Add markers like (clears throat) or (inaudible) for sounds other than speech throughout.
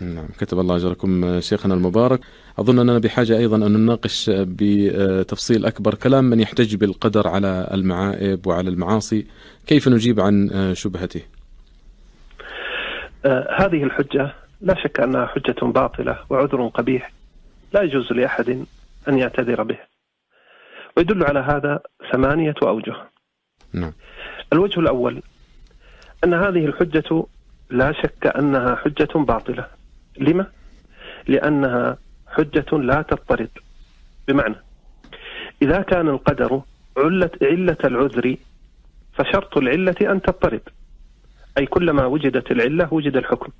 نعم كتب الله أجركم شيخنا المبارك. أظن أننا بحاجة أيضا أن نناقش بتفصيل أكبر كلام من يحتج بالقدر على المعائب وعلى المعاصي. كيف نجيب عن شبهته؟ آه هذه الحجة لا شك أنها حجة باطلة وعذر قبيح. لا يجوز لأحد أن يعتذر به. ويدل على هذا ثمانية أوجه. نعم. الوجه الأول أن هذه الحجة لا شك أنها حجة باطلة. لما؟ لأنها حجة لا تضطرد. بمعنى إذا كان القدر علة, علة العذر فشرط العلة أن تضطرد. أي كلما وجدت العلة وجد الحكم.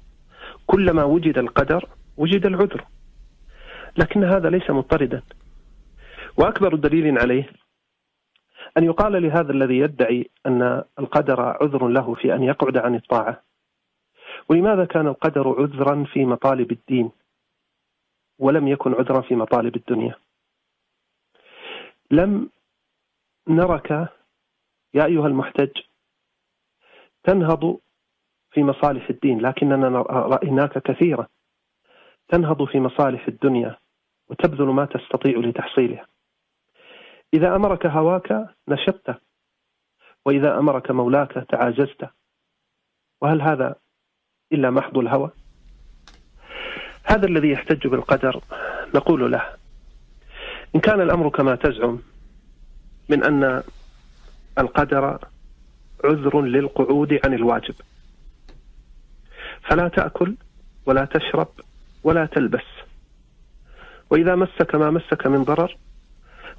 كلما وجد القدر وجد العذر. لكن هذا ليس مضطردا. وأكبر دليل عليه أن يقال لهذا الذي يدعي أن القدر عذر له في أن يقعد عن الطاعة. ولماذا كان القدر عذرا في مطالب الدين ولم يكن عذرا في مطالب الدنيا؟ لم نرك يا أيها المحتج تنهض في مصالح الدين لكننا رأيناك كثيرا تنهض في مصالح الدنيا وتبذل ما تستطيع لتحصيلها. إذا أمرك هواك نشطت وإذا أمرك مولاك تعاجزت. وهل هذا إلا محض الهوى. هذا الذي يحتج بالقدر نقول له إن كان الأمر كما تزعم من أن القدر عذر للقعود عن الواجب. فلا تأكل ولا تشرب ولا تلبس. وإذا مسك ما مسك من ضرر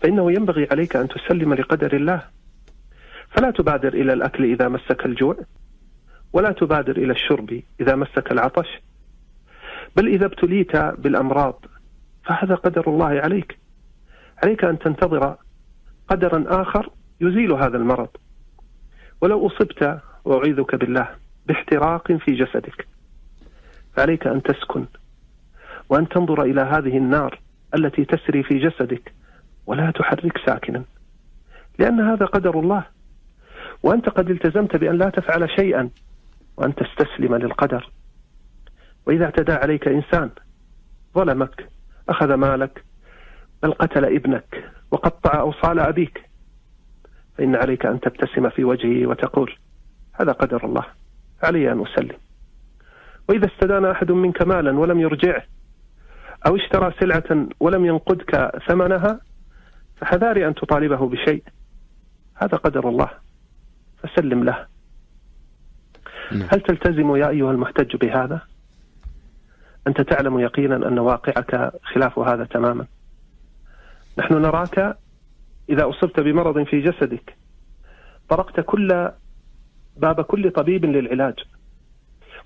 فإنه ينبغي عليك أن تسلم لقدر الله. فلا تبادر إلى الأكل إذا مسك الجوع. ولا تبادر إلى الشرب إذا مسك العطش. بل إذا ابتليت بالأمراض فهذا قدر الله عليك. عليك أن تنتظر قدرا آخر يزيل هذا المرض. ولو أصبت وأعيذك بالله باحتراق في جسدك. فعليك أن تسكن وأن تنظر إلى هذه النار التي تسري في جسدك ولا تحرك ساكنا. لأن هذا قدر الله. وأنت قد التزمت بأن لا تفعل شيئا. وأن تستسلم للقدر. وإذا اعتدى عليك إنسان ظلمك أخذ مالك بل قتل ابنك وقطع أوصال أبيك فإن عليك أن تبتسم في وجهه وتقول هذا قدر الله علي أن أسلم. وإذا استدان أحد منك مالا ولم يرجعه أو اشترى سلعة ولم ينقدك ثمنها فحذاري أن تطالبه بشيء. هذا قدر الله فسلم له. هل تلتزم يا أيها المحتج بهذا؟ أنت تعلم يقينا أن واقعك خلاف هذا تماما. نحن نراك إذا أصبت بمرض في جسدك طرقت كل باب كل طبيب للعلاج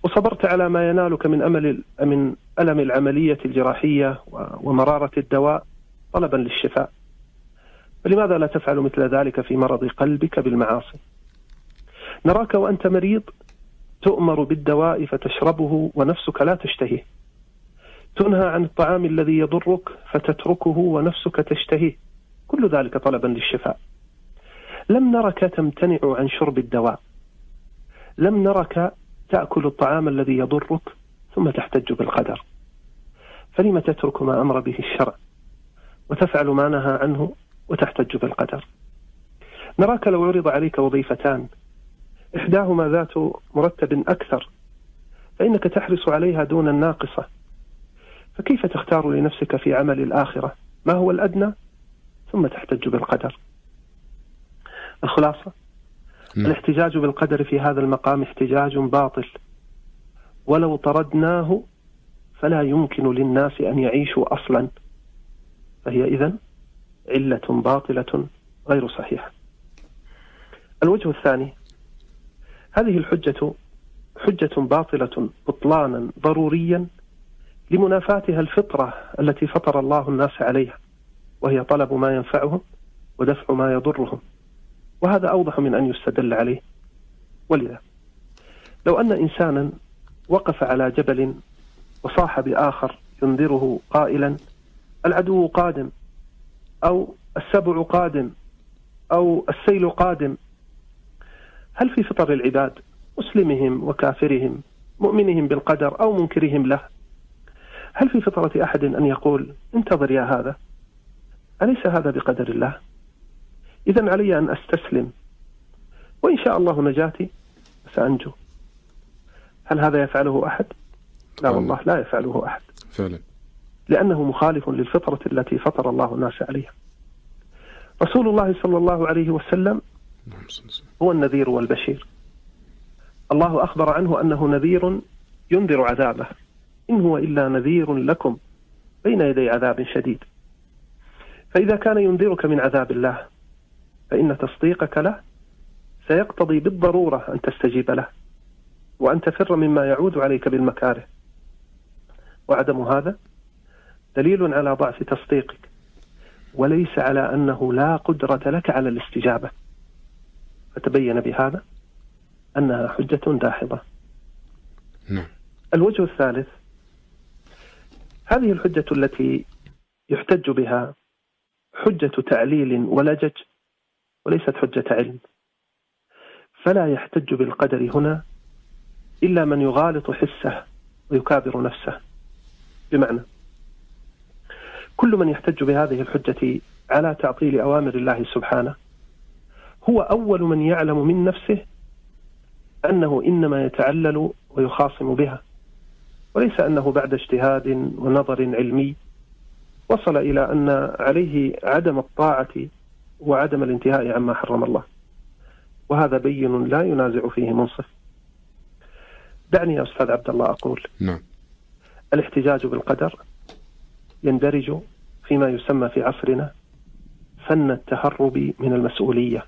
وصبرت على ما ينالك من أمل من ألم العملية الجراحية ومرارة الدواء طلبا للشفاء. فلماذا لا تفعل مثل ذلك في مرض قلبك بالمعاصي؟ نراك وأنت مريض تؤمر بالدواء فتشربه ونفسك لا تشتهيه. تنهى عن الطعام الذي يضرك فتتركه ونفسك تشتهيه. كل ذلك طلبا للشفاء. لم نرك تمتنع عن شرب الدواء. لم نرك تأكل الطعام الذي يضرك ثم تحتج بالقدر. فلم تترك ما أمر به الشرع؟ وتفعل ما نهى عنه وتحتج بالقدر. نراك لو عرض عليك وظيفتان إحداهما ذات مرتب أكثر فإنك تحرص عليها دون الناقصة. فكيف تختار لنفسك في عمل الآخرة؟ ما هو الأدنى؟ ثم تحتج بالقدر. الخلاصة م. نعم. الاحتجاج بالقدر في هذا المقام احتجاج باطل. ولو طردناه فلا يمكن للناس أن يعيشوا أصلا. فهي إذن علة باطلة غير صحيحة. الوجه الثاني هذه الحجة حجة باطلة بطلانا ضروريا لمنافاتها الفطرة التي فطر الله الناس عليها وهي طلب ما ينفعهم ودفع ما يضرهم. وهذا أوضح من أن يستدل عليه. ولذا لو أن إنسانا وقف على جبل وصاح بآخر ينذره قائلا العدو قادم أو السبع قادم أو السيل قادم هل في فطر العباد مسلمهم وكافرهم مؤمنهم بالقدر أو منكرهم له؟ هل في فطرة أحد أن يقول انتظر يا هذا؟ أليس هذا بقدر الله؟ إذا علي أن أستسلم. وإن شاء الله نجاتي سأنجو. هل هذا يفعله أحد؟ لا والله لا يفعله أحد. فعلا. لأنه مخالف للفطرة التي فطر الله الناس عليها. رسول الله صلى الله عليه وسلم. هو النذير والبشير. الله أخبر عنه أنه نذير ينذر عذابه. إن هو إلا نذير لكم بين يدي عذاب شديد. فإذا كان ينذرك من عذاب الله فإن تصديقك له سيقتضي بالضرورة أن تستجيب له وأن تفر مما يعود عليك بالمكاره. وعدم هذا دليل على ضعف تصديقك وليس على أنه لا قدرة لك على الاستجابة. فتبين بهذا أنها حجة داحضة. نعم. الوجه الثالث هذه الحجة التي يحتج بها حجة تعليل ولجج وليست حجة علم. فلا يحتج بالقدر هنا إلا من يغالط حسه ويكابر نفسه. بمعنى كل من يحتج بهذه الحجة على تعطيل أوامر الله سبحانه هو أول من يعلم من نفسه أنه إنما يتعلل ويخاصم بها وليس أنه بعد اجتهاد ونظر علمي وصل إلى أن عليه عدم الطاعة وعدم الانتهاء عما حرم الله. وهذا بين لا ينازع فيه منصف. دعني يا أستاذ عبد الله أقول نعم. الاحتجاج بالقدر يندرج فيما يسمى في عصرنا فن التهرب من المسؤولية.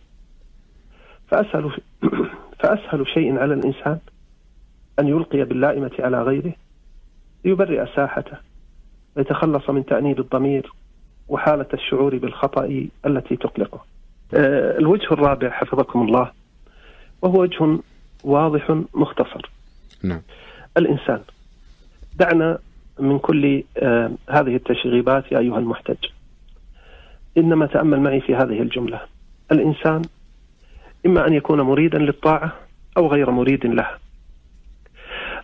فأسهل (clears throat) فأسهل شيء على الإنسان أن يلقي باللائمة على غيره ليبرئ ساحته ويتخلص من تأنيب الضمير وحالة الشعور بالخطأ التي تقلقه. آه، الوجه الرابع حفظكم الله وهو وجه واضح مختصر. نعم. الإنسان دعنا من كل آه هذه التشغيبات يا أيها المحتج. إنما تأمل معي في هذه الجملة. الإنسان إما أن يكون مريدا للطاعة أو غير مريد لها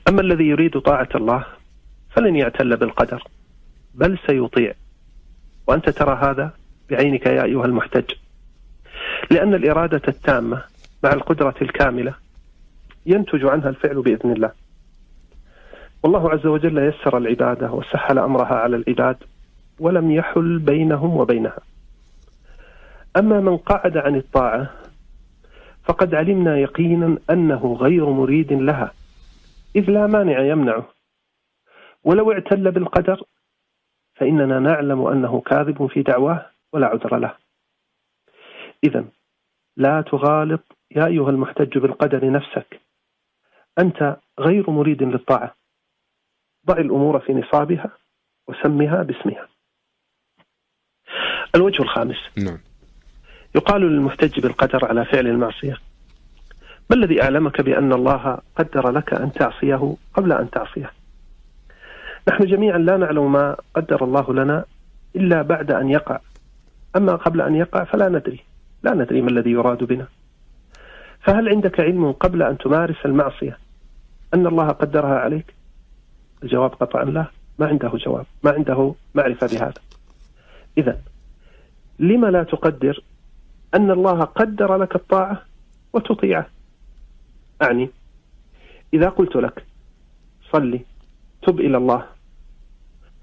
أما الذي يريد طاعة الله فلن يعتل بالقدر بل سيطيع. وأنت ترى هذا بعينك يا أيها المحتج. لأن الإرادة التامة مع القدرة الكاملة ينتج عنها الفعل بإذن الله. والله عز وجل يسر العبادة وسهل أمرها على العباد ولم يحل بينهم وبينها. أما من قعد عن الطاعة فقد علمنا يقينا أنه غير مريد لها إذ لا مانع يمنعه. ولو اعتل بالقدر فإننا نعلم أنه كاذب في دعواه ولا عذر له. إذا لا تغالط يا أيها المحتج بالقدر نفسك. أنت غير مريد للطاعة. ضع الأمور في نصابها وسمها باسمها. الوجه الخامس. نعم. يقال للمحتج بالقدر على فعل المعصية. ما الذي أعلمك بأن الله قدر لك أن تعصيه قبل أن تعصيه؟ نحن جميعا لا نعلم ما قدر الله لنا إلا بعد أن يقع. أما قبل أن يقع فلا ندري. لا ندري ما الذي يراد بنا. فهل عندك علم قبل أن تمارس المعصية؟ أن الله قدرها عليك؟ الجواب قطعا لا. ما عنده جواب. ما عنده معرفة بهذا. إذا لما لا تقدر أن الله قدر لك الطاعة وتطيعه. أعني. إذا قلت لك صلي تب إلى الله.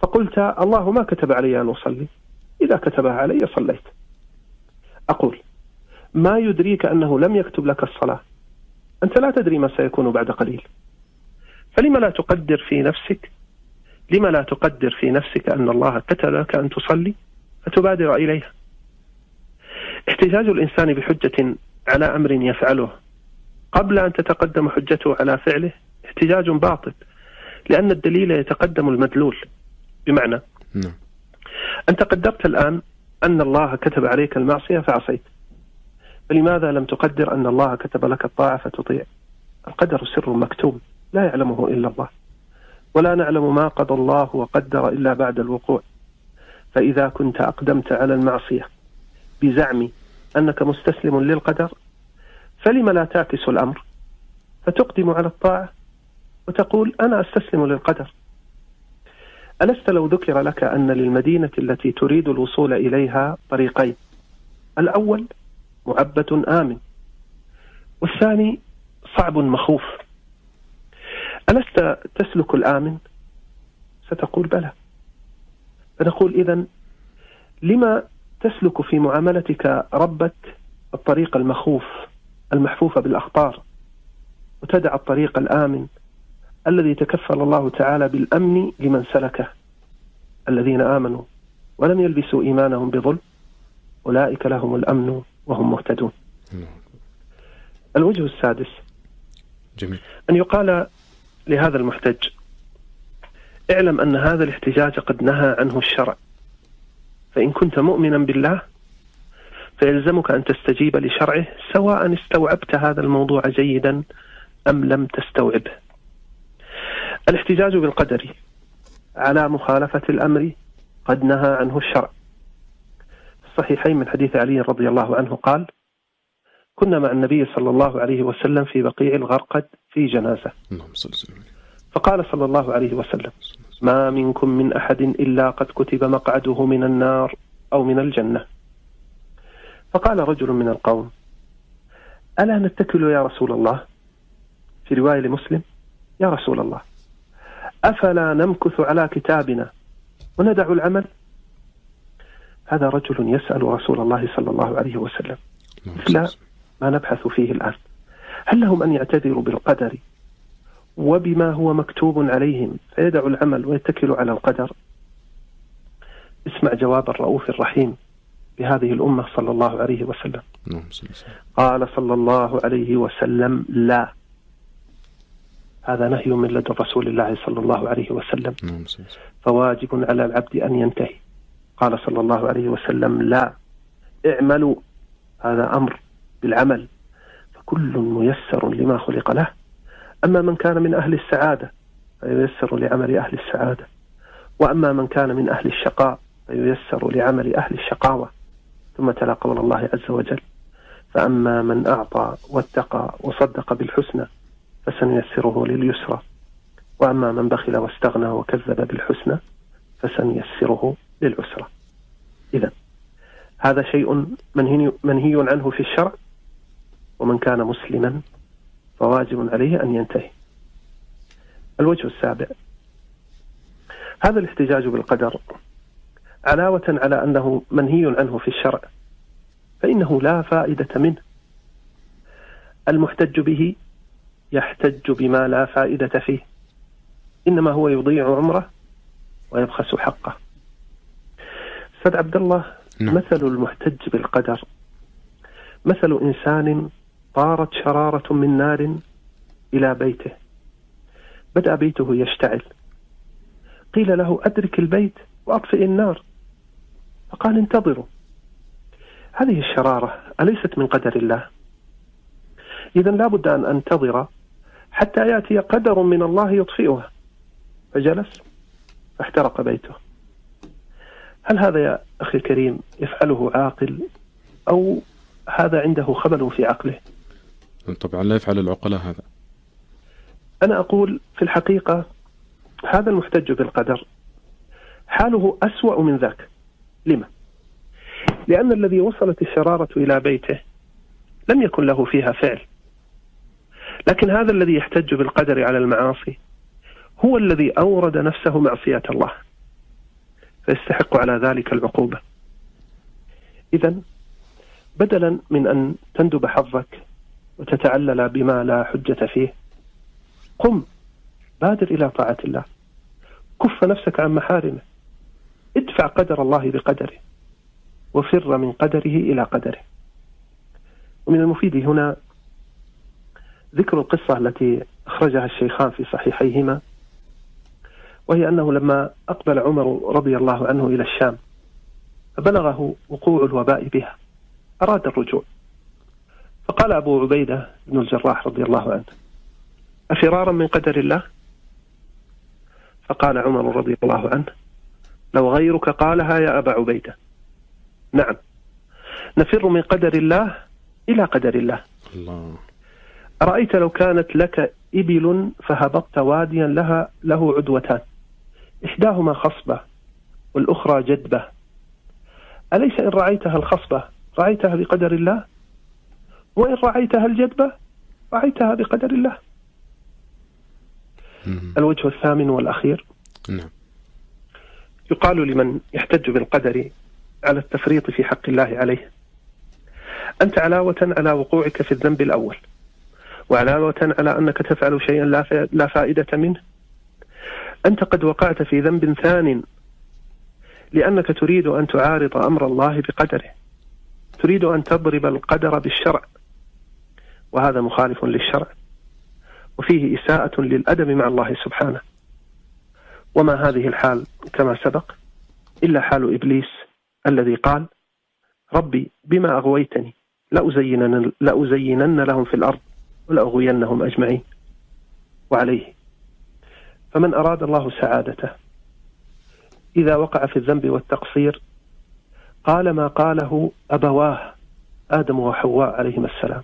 فقلت الله ما كتب علي أن أصلي. إذا كتبها علي صليت. أقول ما يدريك أنه لم يكتب لك الصلاة؟ أنت لا تدري ما سيكون بعد قليل. فلما لا تقدر في نفسك؟ لما لا تقدر في نفسك أن الله كتب لك أن تصلي؟ فتبادر إليها؟ احتجاج الإنسان بحجة على أمر يفعله قبل أن تتقدم حجته على فعله احتجاج باطل لأن الدليل يتقدم المدلول. بمعنى نعم. أنت قدرت الآن أن الله كتب عليك المعصية فعصيت. فلماذا لم تقدر أن الله كتب لك الطاعة فتطيع؟ القدر سر مكتوم لا يعلمه إلا الله. ولا نعلم ما قضى الله وقدر إلا بعد الوقوع. فإذا كنت أقدمت على المعصية بزعم أنك مستسلم للقدر فلم لا تعكس الأمر؟ فتقدم على الطاعة وتقول أنا أستسلم للقدر. ألست لو ذكر لك أن للمدينة التي تريد الوصول إليها طريقين؟ الأول معبد آمن والثاني صعب مخوف. ألست تسلك الآمن؟ ستقول بلى. فنقول إذا لما تسلك في معاملتك ربة الطريق المخوف المحفوفة بالأخطار وتدع الطريق الآمن الذي تكفل الله تعالى بالأمن لمن سلكه. الذين آمنوا ولم يلبسوا إيمانهم بظلم أولئك لهم الأمن وهم مهتدون. الوجه السادس جميل. أن يقال لهذا المحتج اعلم أن هذا الاحتجاج قد نهى عنه الشرع. فإن كنت مؤمنا بالله فيلزمك أن تستجيب لشرعه سواء استوعبت هذا الموضوع جيدا أم لم تستوعبه. الاحتجاج بالقدر على مخالفة الأمر قد نهى عنه الشرع. الصحيحين من حديث علي رضي الله عنه قال كنا مع النبي صلى الله عليه وسلم في بقيع الغرقد في جنازة فقال صلى الله عليه وسلم ما منكم من أحد إلا قد كتب مقعده من النار أو من الجنة. فقال رجل من القوم ألا نتكل يا رسول الله؟ في رواية لمسلم يا رسول الله أفلا نمكث على كتابنا وندع العمل؟ هذا رجل يسأل رسول الله صلى الله عليه وسلم. لا ما نبحث فيه الآن. هل لهم أن يعتذروا بالقدر وبما هو مكتوب عليهم. فيدعوا العمل ويتكلوا على القدر. اسمع جواب الرؤوف الرحيم بهذه الأمة صلى الله عليه وسلم. قال صلى الله عليه وسلم لا. هذا نهي من لدن رسول الله صلى الله عليه وسلم. فواجب على العبد أن ينتهي. قال صلى الله عليه وسلم لا. اعملوا. هذا أمر بالعمل. فكل ميسر لما خلق له. أما من كان من أهل السعادة فييسر لعمل أهل السعادة. وأما من كان من أهل الشقاء فييسر لعمل أهل الشقاوة. ثم تلا قول الله عز وجل فأما من أعطى واتقى وصدق بالحسنى فسنيسره لليسرى. وأما من بخل واستغنى وكذب بالحسنى فسنيسره للعسرى. إذا هذا شيء منهي, عنه في الشرع. ومن كان مسلما فواجب عليه أن ينتهي. الوجه السابع. هذا الاحتجاج بالقدر علاوة على أنه منهي عنه في الشرع فإنه لا فائدة منه. المحتج به يحتج بما لا فائدة فيه إنما هو يضيع عمره ويبخس حقه. أستاذ عبد الله نعم. مثل المحتج بالقدر مثل إنسان طارت شرارة من نار إلى بيته. بدأ بيته يشتعل. قيل له أدرك البيت وأطفئ النار. فقال انتظروا. هذه الشرارة أليست من قدر الله؟ إذا لابد أن أنتظر حتى يأتي قدر من الله يطفئها فجلس فاحترق بيته. هل هذا يا أخي الكريم يفعله عاقل؟ أو هذا عنده خبل في عقله؟ طبعا لا يفعل العقلاء هذا. أنا أقول في الحقيقة هذا المحتج بالقدر حاله أسوأ من ذاك. لما؟ لأن الذي وصلت الشرارة إلى بيته لم يكن له فيها فعل. لكن هذا الذي يحتج بالقدر على المعاصي هو الذي أورد نفسه معصية الله. فيستحق على ذلك العقوبة. إذا بدلا من أن تندب حظك وتتعلل بما لا حجة فيه. قم بادر إلى طاعة الله. كف نفسك عن محارمه. ادفع قدر الله بقدره. وفر من قدره إلى قدره. ومن المفيد هنا ذكر القصة التي أخرجها الشيخان في صحيحيهما وهي أنه لما أقبل عمر رضي الله عنه إلى الشام فبلغه وقوع الوباء بها. أراد الرجوع. فقال أبو عبيدة بن الجراح رضي الله عنه أفرارا من قدر الله؟ فقال عمر رضي الله عنه لو غيرك قالها يا أبا عبيدة. نعم نفر من قدر الله إلى قدر الله. الله. أرأيت لو كانت لك إبل فهبطت واديا لها له عدوتان إحداهما خصبة والأخرى جدبة. أليس إن رعيتها الخصبة؟ رعيتها بقدر الله؟ وإن رعيتها الجدبة رعيتها بقدر الله. الوجه الثامن والأخير. نعم. يقال لمن يحتج بالقدر على التفريط في حق الله عليه. أنت علاوة على وقوعك في الذنب الأول وعلاوة على أنك تفعل شيئا لا فائدة منه. أنت قد وقعت في ذنب ثان لأنك تريد أن تعارض أمر الله بقدره. تريد أن تضرب القدر بالشرع. وهذا مخالف للشرع. وفيه إساءة للأدب مع الله سبحانه. وما هذه الحال كما سبق إلا حال إبليس الذي قال ربي بما أغويتني لأزينن, لأزينن لهم في الأرض ولأغوينهم أجمعين. وعليه فمن أراد الله سعادته إذا وقع في الذنب والتقصير قال ما قاله أبواه آدم وحواء عليهما السلام.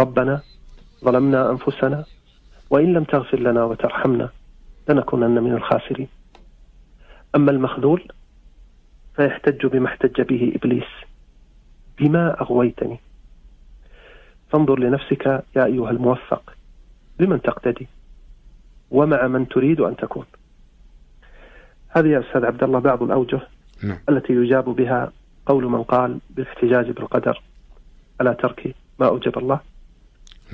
ربنا ظلمنا أنفسنا وإن لم تغفر لنا وترحمنا لنكونن من الخاسرين أما المخذول فيحتج بما احتج به إبليس بما أغويتني فانظر لنفسك يا أيها الموفق بمن تقتدي ومع من تريد أن تكون هذه يا أستاذ عبد الله بعض الأوجه نعم. التي يجاب بها قول من قال بالاحتجاج بالقدر على ترك ما أوجب الله.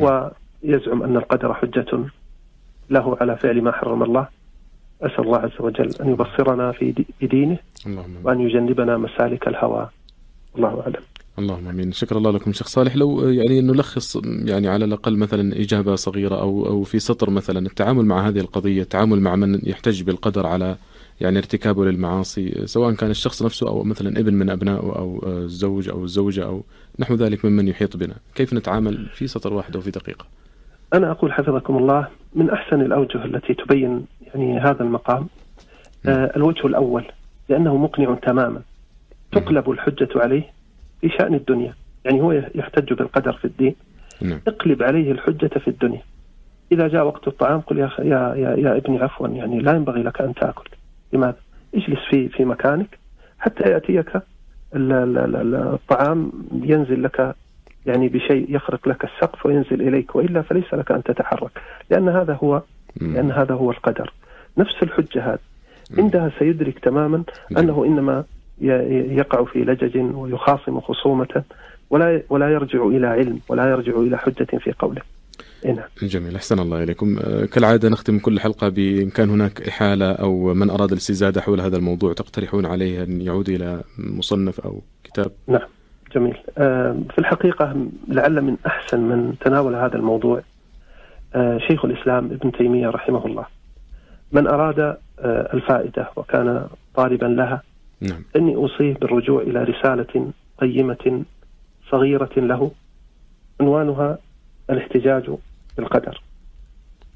ويزعم أن القدر حجة له على فعل ما حرم الله. أسأل الله عز وجل أن يبصرنا في بدينه اللهم وأن يجنبنا مسالك الهوى. الله أعلم. اللهم آمين. شكرا الله لكم شيخ صالح. لو يعني نلخص يعني على الأقل مثلا إجابة صغيرة أو أو في سطر مثلا التعامل مع هذه القضية التعامل مع من يحتج بالقدر على يعني ارتكابه للمعاصي سواء كان الشخص نفسه أو مثلا ابن من أبنائه أو الزوج أو الزوجة أو نحو ذلك ممن يحيط بنا. كيف نتعامل في سطر واحد أو في دقيقة؟ أنا أقول حفظكم الله من أحسن الأوجه التي تبين يعني هذا المقام آه الوجه الأول لأنه مقنع تماما. تقلب الحجة عليه في شأن الدنيا يعني هو يحتج بالقدر في الدين. نعم. اقلب عليه الحجة في الدنيا. إذا جاء وقت الطعام قل يا يا يا, يا ابني عفوا يعني لا ينبغي لك أن تأكل. لماذا؟ اجلس في في مكانك حتى يأتيك الطعام ينزل لك يعني بشيء يخرق لك السقف وينزل إليك وإلا فليس لك أن تتحرك لأن هذا هو لأن هذا هو القدر. نفس الحجة هذه. عندها سيدرك تماما أنه إنما يقع في لجج ويخاصم خصومة ولا ولا يرجع إلى علم ولا يرجع إلى حجة في قوله. نعم. جميل أحسن الله إليكم. آه، كالعادة نختم كل حلقة بإن كان هناك إحالة أو من أراد الاستزادة حول هذا الموضوع تقترحون عليه أن يعود إلى مصنف أو كتاب؟ نعم جميل. آه، في الحقيقة لعل من أحسن من تناول هذا الموضوع آه، شيخ الإسلام ابن تيمية رحمه الله. من أراد الفائدة وكان طالبا لها نعم. إني اوصيه بالرجوع إلى رسالة قيمة صغيرة له عنوانها الاحتجاج بالقدر.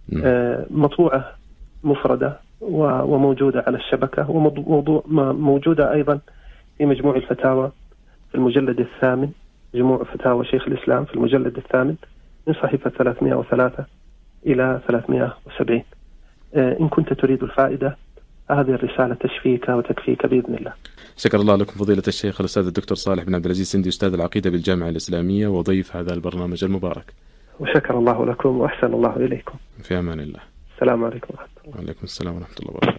نعم. آه، مطبوعة مفردة وموجودة على الشبكة وموضوع موجودة أيضا في مجموع الفتاوى في المجلد الثامن مجموع فتاوى شيخ الإسلام في المجلد الثامن من صحيفة 303 إلى 370 آه، إن كنت تريد الفائدة هذه الرسالة تشفيك وتكفيك بإذن الله. شكر الله لكم فضيلة الشيخ الأستاذ الدكتور صالح بن عبد العزيز سندي أستاذ العقيدة بالجامعة الإسلامية وضيف هذا البرنامج المبارك. وشكر الله لكم وأحسن الله إليكم. في أمان الله. السلام عليكم ورحمة الله. وعليكم السلام ورحمة الله وبركاته.